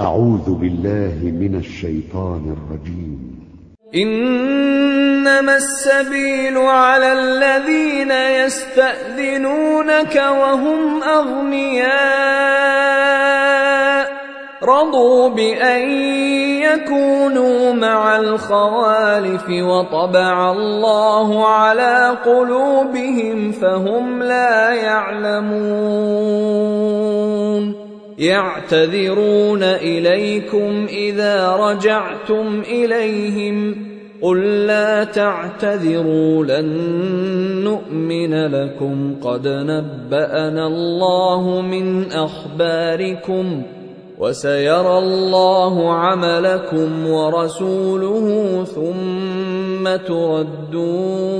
أعوذ بالله من الشيطان الرجيم. إنما السبيل على الذين يستأذنونك وهم أغنياء. رضوا بأن يكونوا مع الخوالف وطبع الله على قلوبهم فهم لا يعلمون. يعتذرون إليكم إذا رجعتم إليهم قل لا تعتذروا لن نؤمن لكم قد نبأنا الله من أخباركم وسيرى الله عملكم ورسوله ثم تردون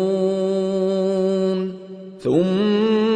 ثم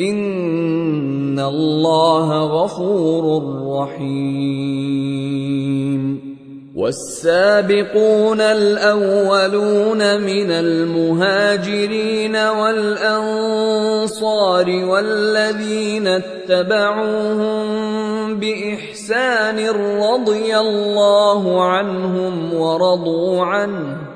ان الله غفور رحيم والسابقون الاولون من المهاجرين والانصار والذين اتبعوهم باحسان رضي الله عنهم ورضوا عنه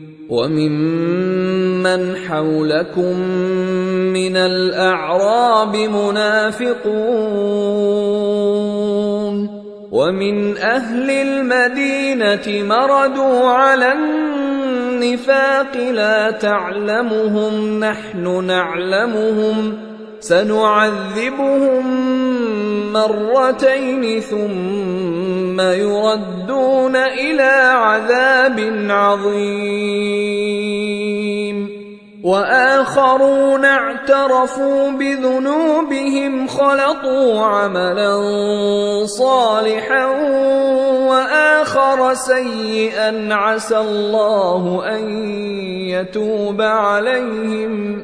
وممن حولكم من الأعراب منافقون ومن أهل المدينة مردوا على النفاق لا تعلمهم نحن نعلمهم سنعذبهم مرتين ثم يردون إلى عذاب عظيم. وآخرون اعترفوا بذنوبهم خلطوا عملا صالحا وآخر سيئا عسى الله أن يتوب عليهم.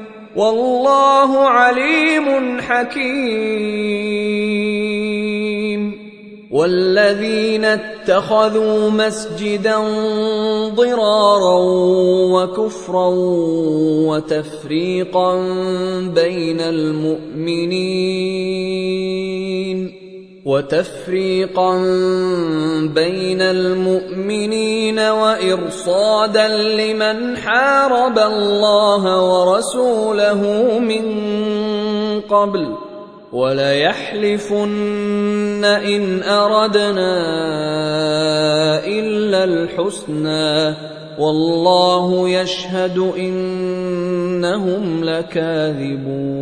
والله عليم حكيم. والذين اتخذوا مسجدا ضرارا وكفرا وتفريقا بين المؤمنين وتفريقا بين المؤمنين وإرصادا لمن حارب الله ورسوله من قبل وليحلفن إن أردنا إلا الحسنى والله يشهد إنهم لكاذبون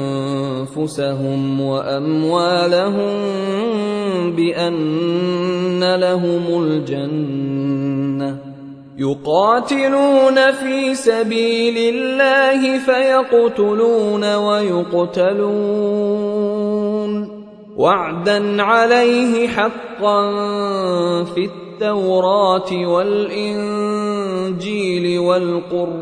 أنفسهم وأموالهم بأن لهم الجنة. يقاتلون في سبيل الله فيقتلون ويقتلون. وعدا عليه حقا في التوراة والإنجيل والقرآن.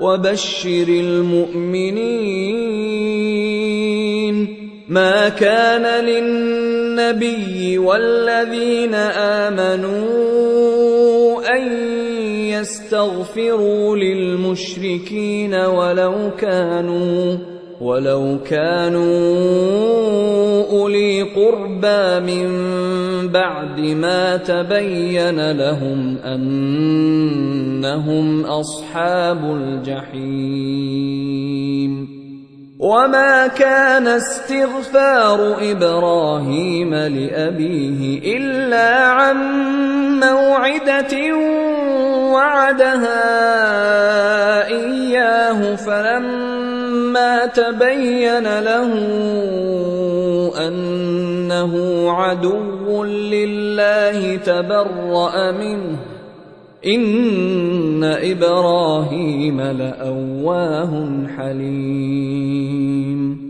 وبشر المؤمنين ما كان للنبي والذين آمنوا أن يستغفروا للمشركين ولو كانوا ولو كانوا أولي قربى من بعد ما تبين لهم أنهم أصحاب الجحيم. وما كان استغفار إبراهيم لأبيه إلا عن موعدة وعدها إياه فلما تبين له أنه عدو لله تبرأ منه. إن إبراهيم لأواه حليم.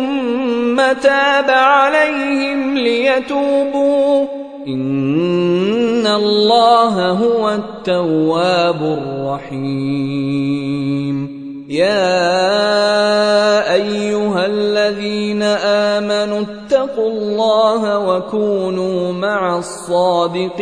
تاب عليهم ليتوبوا. إن الله هو التواب الرحيم. يا أيها الذين آمنوا اتقوا الله وكونوا مع الصادقين.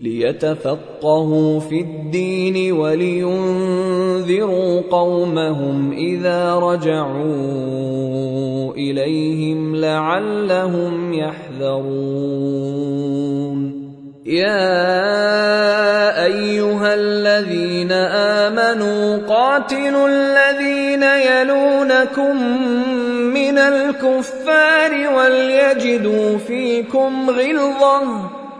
ليتفقهوا في الدين ولينذروا قومهم إذا رجعوا إليهم لعلهم يحذرون. يا أيها الذين آمنوا قاتلوا الذين يلونكم من الكفار وليجدوا فيكم غلظة.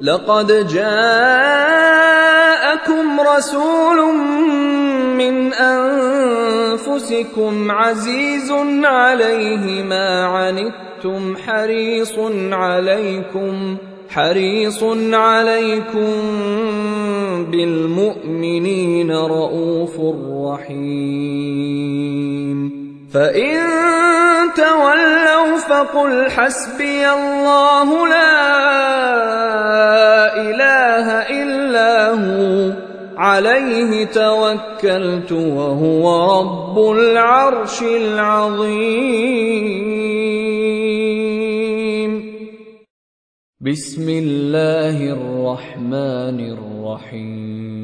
لقد جاءكم رسول من أنفسكم عزيز عليه ما عنتم حريص عليكم حريص عليكم بالمؤمنين رءوف رحيم. فإن تولوا فقل حسبي الله لا إله إلا هو عليه توكلت وهو رب العرش العظيم. بسم الله الرحمن الرحيم.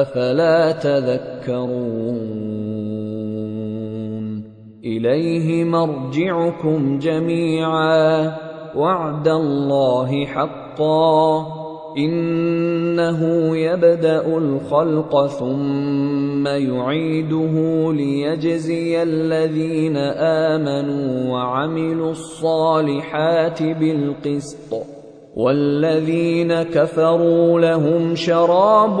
أفلا تذكرون؟ إليه مرجعكم جميعا. وعد الله حقا. إنه يبدأ الخلق ثم يعيده ليجزي الذين آمنوا وعملوا الصالحات بالقسط. والذين كفروا لهم شراب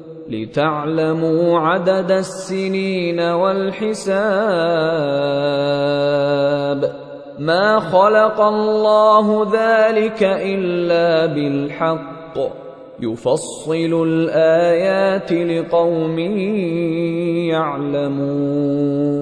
لتعلموا عدد السنين والحساب ما خلق الله ذلك إلا بالحق يفصل الآيات لقوم يعلمون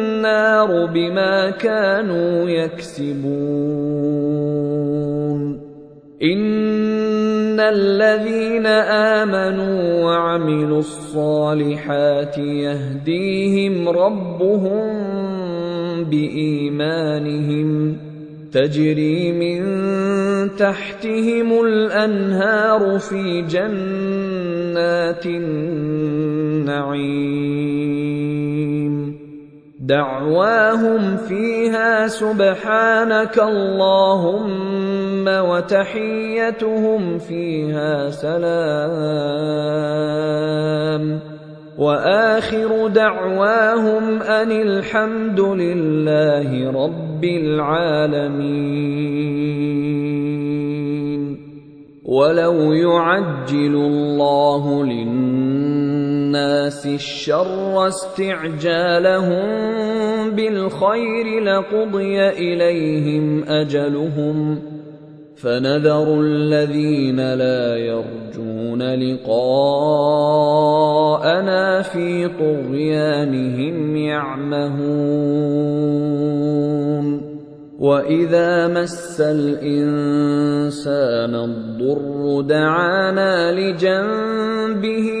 النار بما كانوا يكسبون. إن الذين آمنوا وعملوا الصالحات يهديهم ربهم بإيمانهم. تجري من تحتهم الأنهار في جنات النعيم. دعواهم فيها سبحانك اللهم وتحيتهم فيها سلام. وآخر دعواهم أن الحمد لله رب العالمين. ولو يعجل الله للناس الشر استعجالهم بالخير لقضي إليهم أجلهم فنذر الذين لا يرجون لقاءنا في طغيانهم يعمهون وإذا مس الإنسان الضر دعانا لجنبه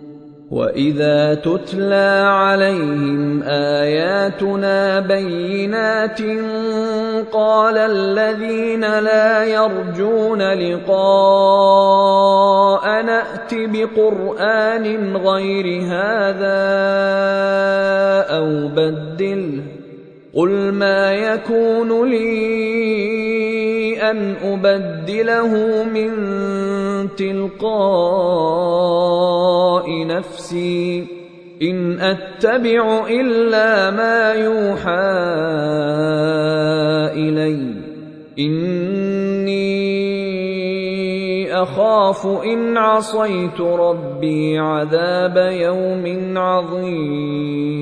واذا تتلى عليهم اياتنا بينات قال الذين لا يرجون لقاء نات بقران غير هذا أو بدله قل ما يكون لي أن أبدله من تلقاء نفسي. إن أتبع إلا ما يوحى إلي. إني أخاف إن عصيت ربي عذاب يوم عظيم.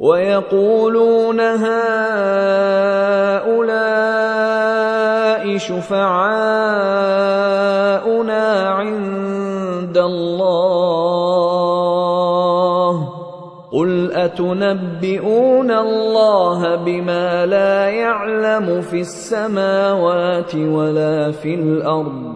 ويقولون هؤلاء شفعاؤنا عند الله قل أتنبئون الله بما لا يعلم في السماوات ولا في الأرض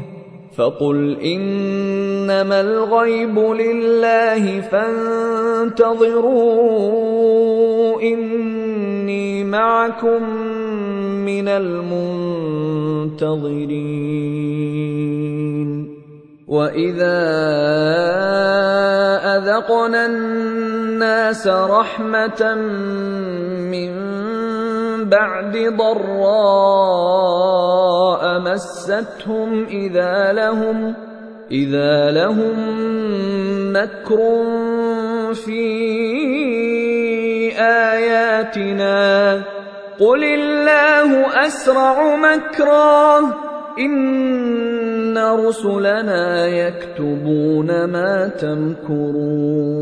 فقل إنما الغيب لله فانتظروا إني معكم من المنتظرين. وإذا أذقنا الناس رحمة من بعد ضراء مستهم إذا لهم إذا لهم مكر في آياتنا. قل الله أسرع مكرا إن رسلنا يكتبون ما تمكرون.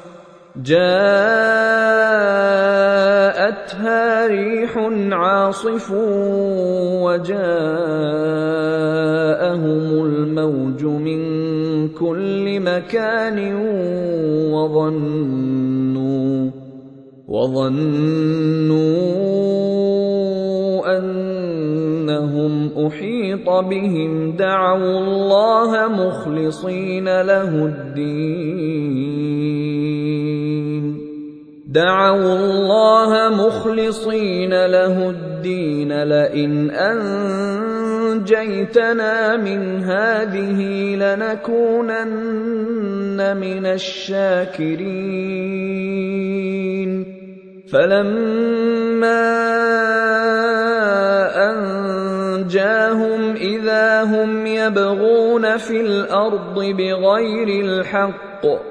جاءتها ريح عاصف وجاءهم الموج من كل مكان وظنوا وظنوا أنهم أحيط بهم. دعوا الله مخلصين له الدين. دعوا الله مخلصين له الدين لئن أنجيتنا من هذه لنكونن من الشاكرين. فلما أنجاهم إذا هم يبغون في الأرض بغير الحق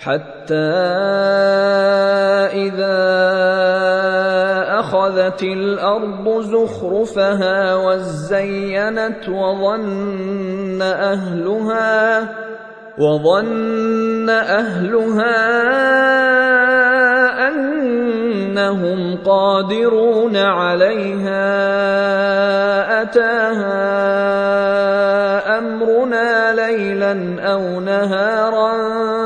حتى إذا أخذت الأرض زخرفها وزينت وظن أهلها وظن أهلها أنهم قادرون عليها أتاها أمرنا ليلا أو نهارا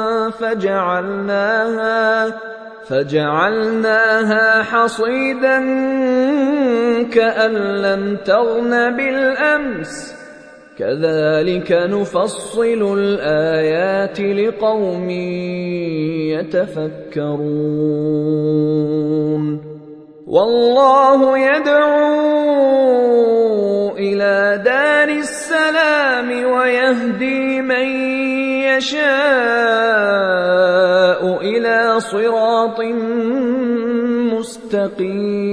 فجعلناها فجعلناها حصيدا كأن لم تغن بالأمس. كذلك نفصل الآيات لقوم يتفكرون. والله يدعو إلى دار السلام ويهدي من يشاء إلى صراط مستقيم.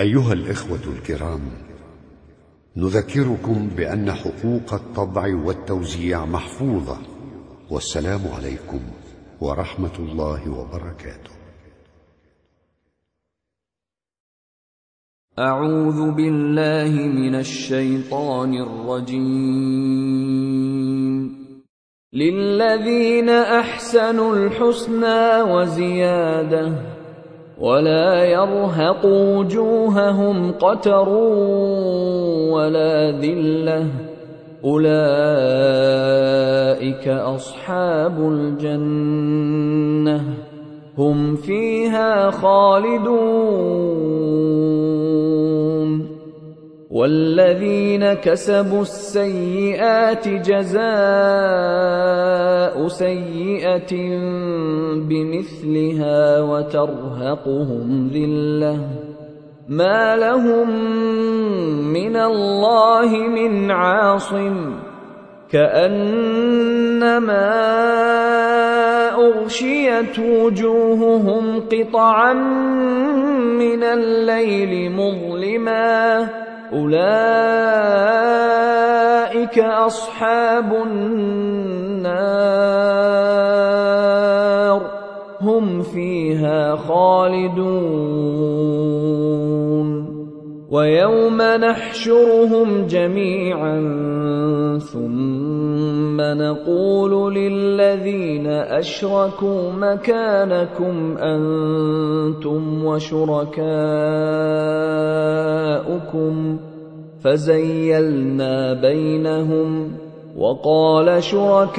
أيها الإخوة الكرام نذكركم بأن حقوق الطبع والتوزيع محفوظة والسلام عليكم ورحمة الله وبركاته. أعوذ بالله من الشيطان الرجيم. للذين أحسنوا الحسنى وزيادة ولا يرهق وجوههم قتر ولا ذلة. أولئك أصحاب الجنة. هم فيها خالدون. والذين كسبوا السيئات جزاء سيئة بمثلها وترهقهم ذلة. ما لهم من الله من عاصم. كأنما أغشيت وجوههم قطعا من الليل مظلما. أولئك أصحاب النار. هم فيها خالدون. ويوم نحشرهم جميعا ثم نقول للذين أشركوا مكانكم أنتم وشركاؤكم فزيلنا بينهم وقال شركاؤهم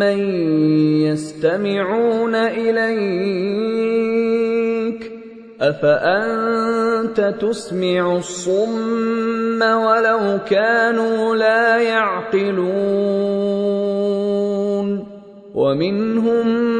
من يستمعون اليك افانت تسمع الصم ولو كانوا لا يعقلون ومنهم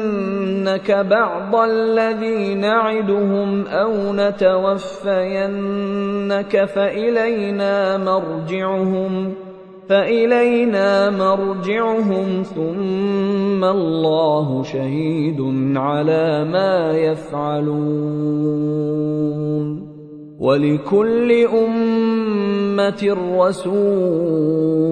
نرينك بعض الذي نعدهم أو نتوفينك فالينا مرجعهم فإلينا مرجعهم ثم الله شهيد على ما يفعلون ولكل أمة رسول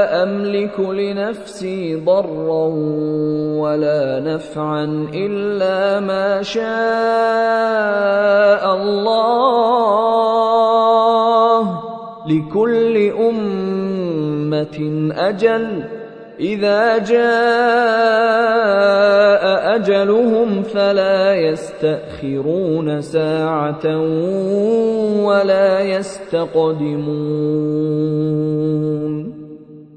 أملك لنفسي ضرا ولا نفعا إلا ما شاء الله. لكل أمة أجل. إذا جاء أجلهم فلا يستأخرون ساعة ولا يستقدمون.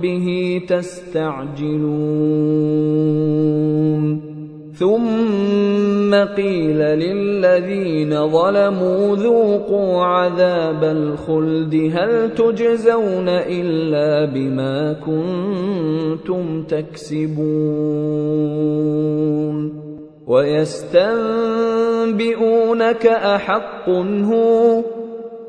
به تستعجلون. ثم قيل للذين ظلموا ذوقوا عذاب الخلد هل تجزون إلا بما كنتم تكسبون؟ ويستنبئونك أحق هو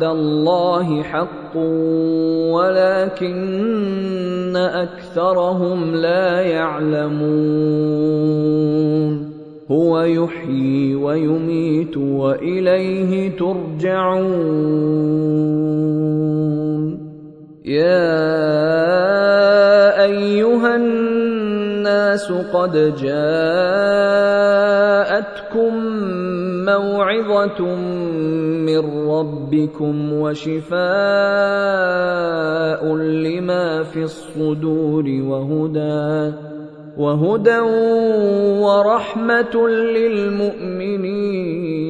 وعد الله حق ولكن أكثرهم لا يعلمون. هو يحيي ويميت وإليه ترجعون. يا أيها الناس قد جاءتكم موعظة من ربكم وشفاء لما في الصدور وهدى وهدى ورحمة للمؤمنين.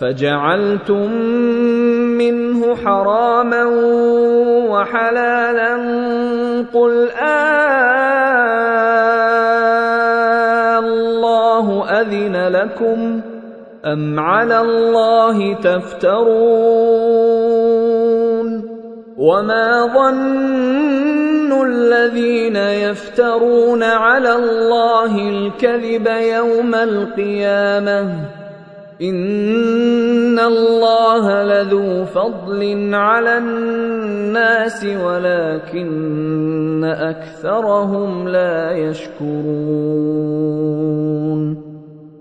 فجعلتم منه حراما وحلالا قل آلله أذن لكم أم على الله تفترون وما ظن الذين يفترون على الله الكذب يوم القيامة ان الله لذو فضل على الناس ولكن اكثرهم لا يشكرون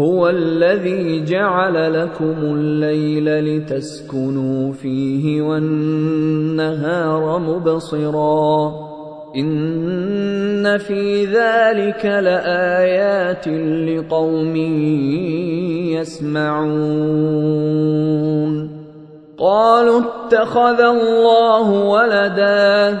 هو الذي جعل لكم الليل لتسكنوا فيه والنهار مبصرا. إن في ذلك لآيات لقوم يسمعون. قالوا اتخذ الله ولدا.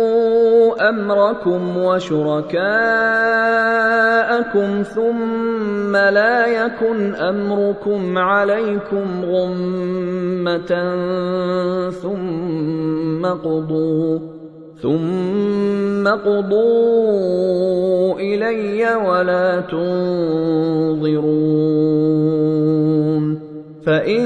أمركم وشركاءكم ثم لا يكن أمركم عليكم غمة ثم قضوا ثم قضوا إلي ولا تنظرون. فإن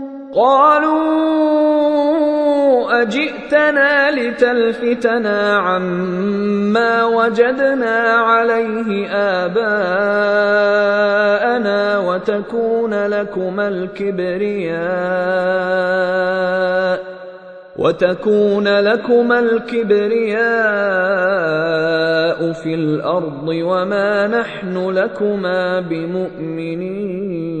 قالوا أجئتنا لتلفتنا عما وجدنا عليه آباءنا وتكون لكما الكبرياء وتكون لكما الكبرياء في الأرض وما نحن لكما بمؤمنين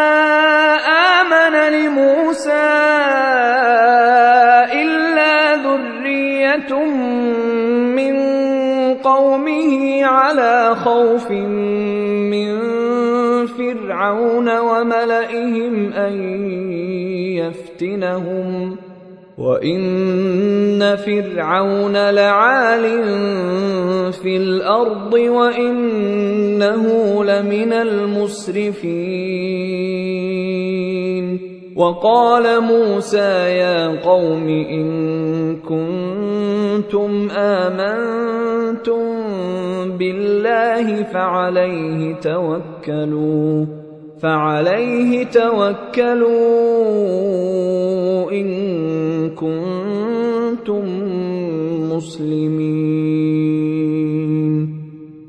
لموسى إلا ذرية من قومه على خوف من فرعون وملئهم أن يفتنهم وإن فرعون لعال في الأرض وإنه لمن المسرفين وقال موسى يا قوم إن كنتم آمنتم بالله فعليه توكلوا فعليه توكلوا إن كنتم مسلمين.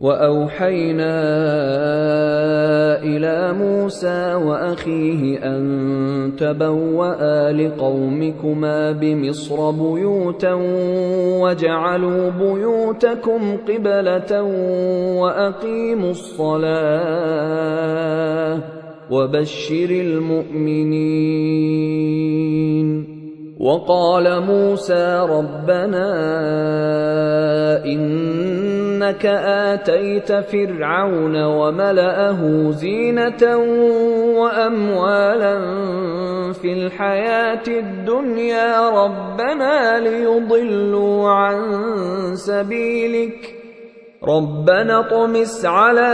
وأوحينا إلى موسى وأخيه أن تبوأ لقومكما بمصر بيوتا وجعلوا بيوتكم قبلة وأقيموا الصلاة وبشر المؤمنين. وقال موسى ربنا انك اتيت فرعون وملاه زينه واموالا في الحياة الدنيا ربنا ليضلوا عن سبيلك ربنا اطمس على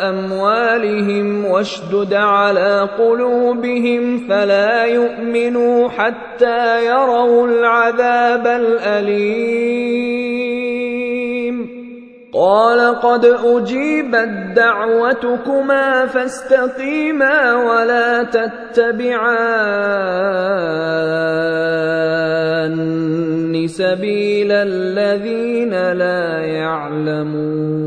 اموالهم واشدد على قلوبهم فلا يؤمنوا حتى يروا العذاب الاليم قال قد أجيبت دعوتكما فاستقيما ولا تتبعان سبيل الذين لا يعلمون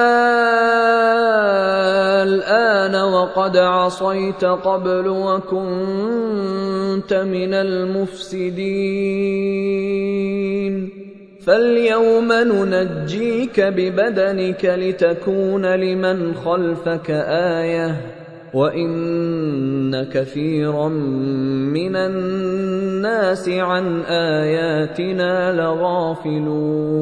وقد عصيت قبل وكنت من المفسدين. فاليوم ننجيك ببدنك لتكون لمن خلفك آية وإن كثيرا من الناس عن آياتنا لغافلون.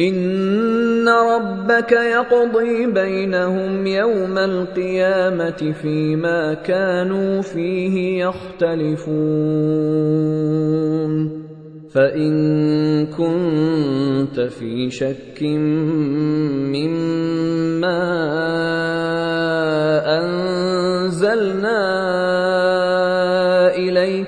ان ربك يقضي بينهم يوم القيامه فيما كانوا فيه يختلفون فان كنت في شك مما انزلنا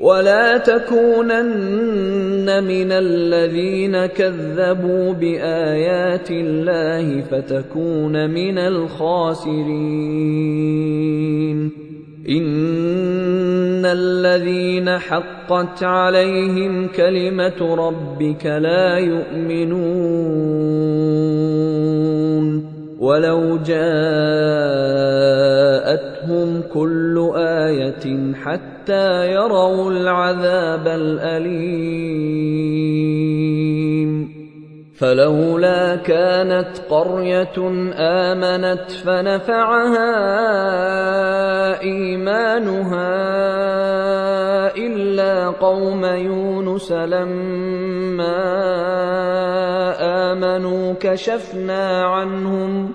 ولا تكونن من الذين كذبوا بآيات الله فتكون من الخاسرين. إن الذين حقت عليهم كلمة ربك لا يؤمنون. ولو جاءتهم كل إيه حتى يروا العذاب الاليم فلولا كانت قرية آمنت فنفعها إيمانها إلا قوم يونس لما آمنوا كشفنا عنهم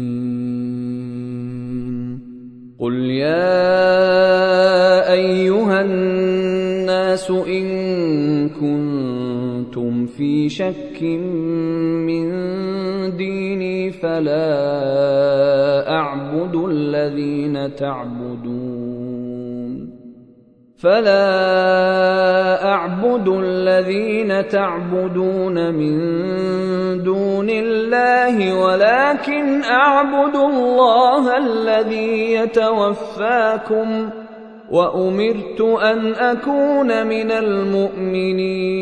قل يا ايها الناس ان كنتم في شك من ديني فلا اعبد الذين تعبدون فلا اعبد الذين تعبدون من دون الله ولكن اعبد الله الذي يتوفاكم وامرت ان اكون من المؤمنين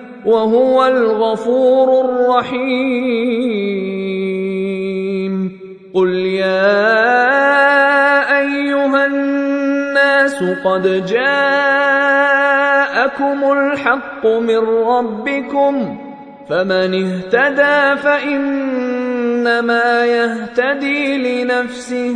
وهو الغفور الرحيم. قل يا أيها الناس قد جاءكم الحق من ربكم فمن اهتدى فإنما يهتدي لنفسه.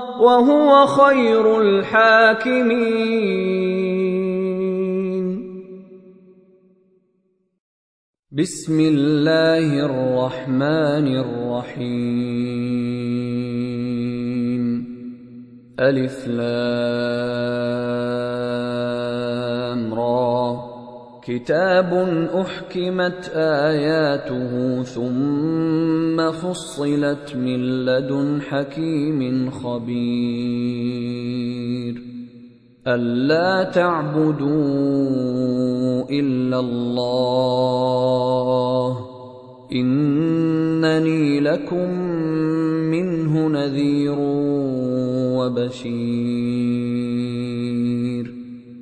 وهو خير الحاكمين. بسم الله الرحمن الرحيم. ألف لام. كتاب احكمت اياته ثم فصلت من لدن حكيم خبير الا تعبدوا الا الله انني لكم منه نذير وبشير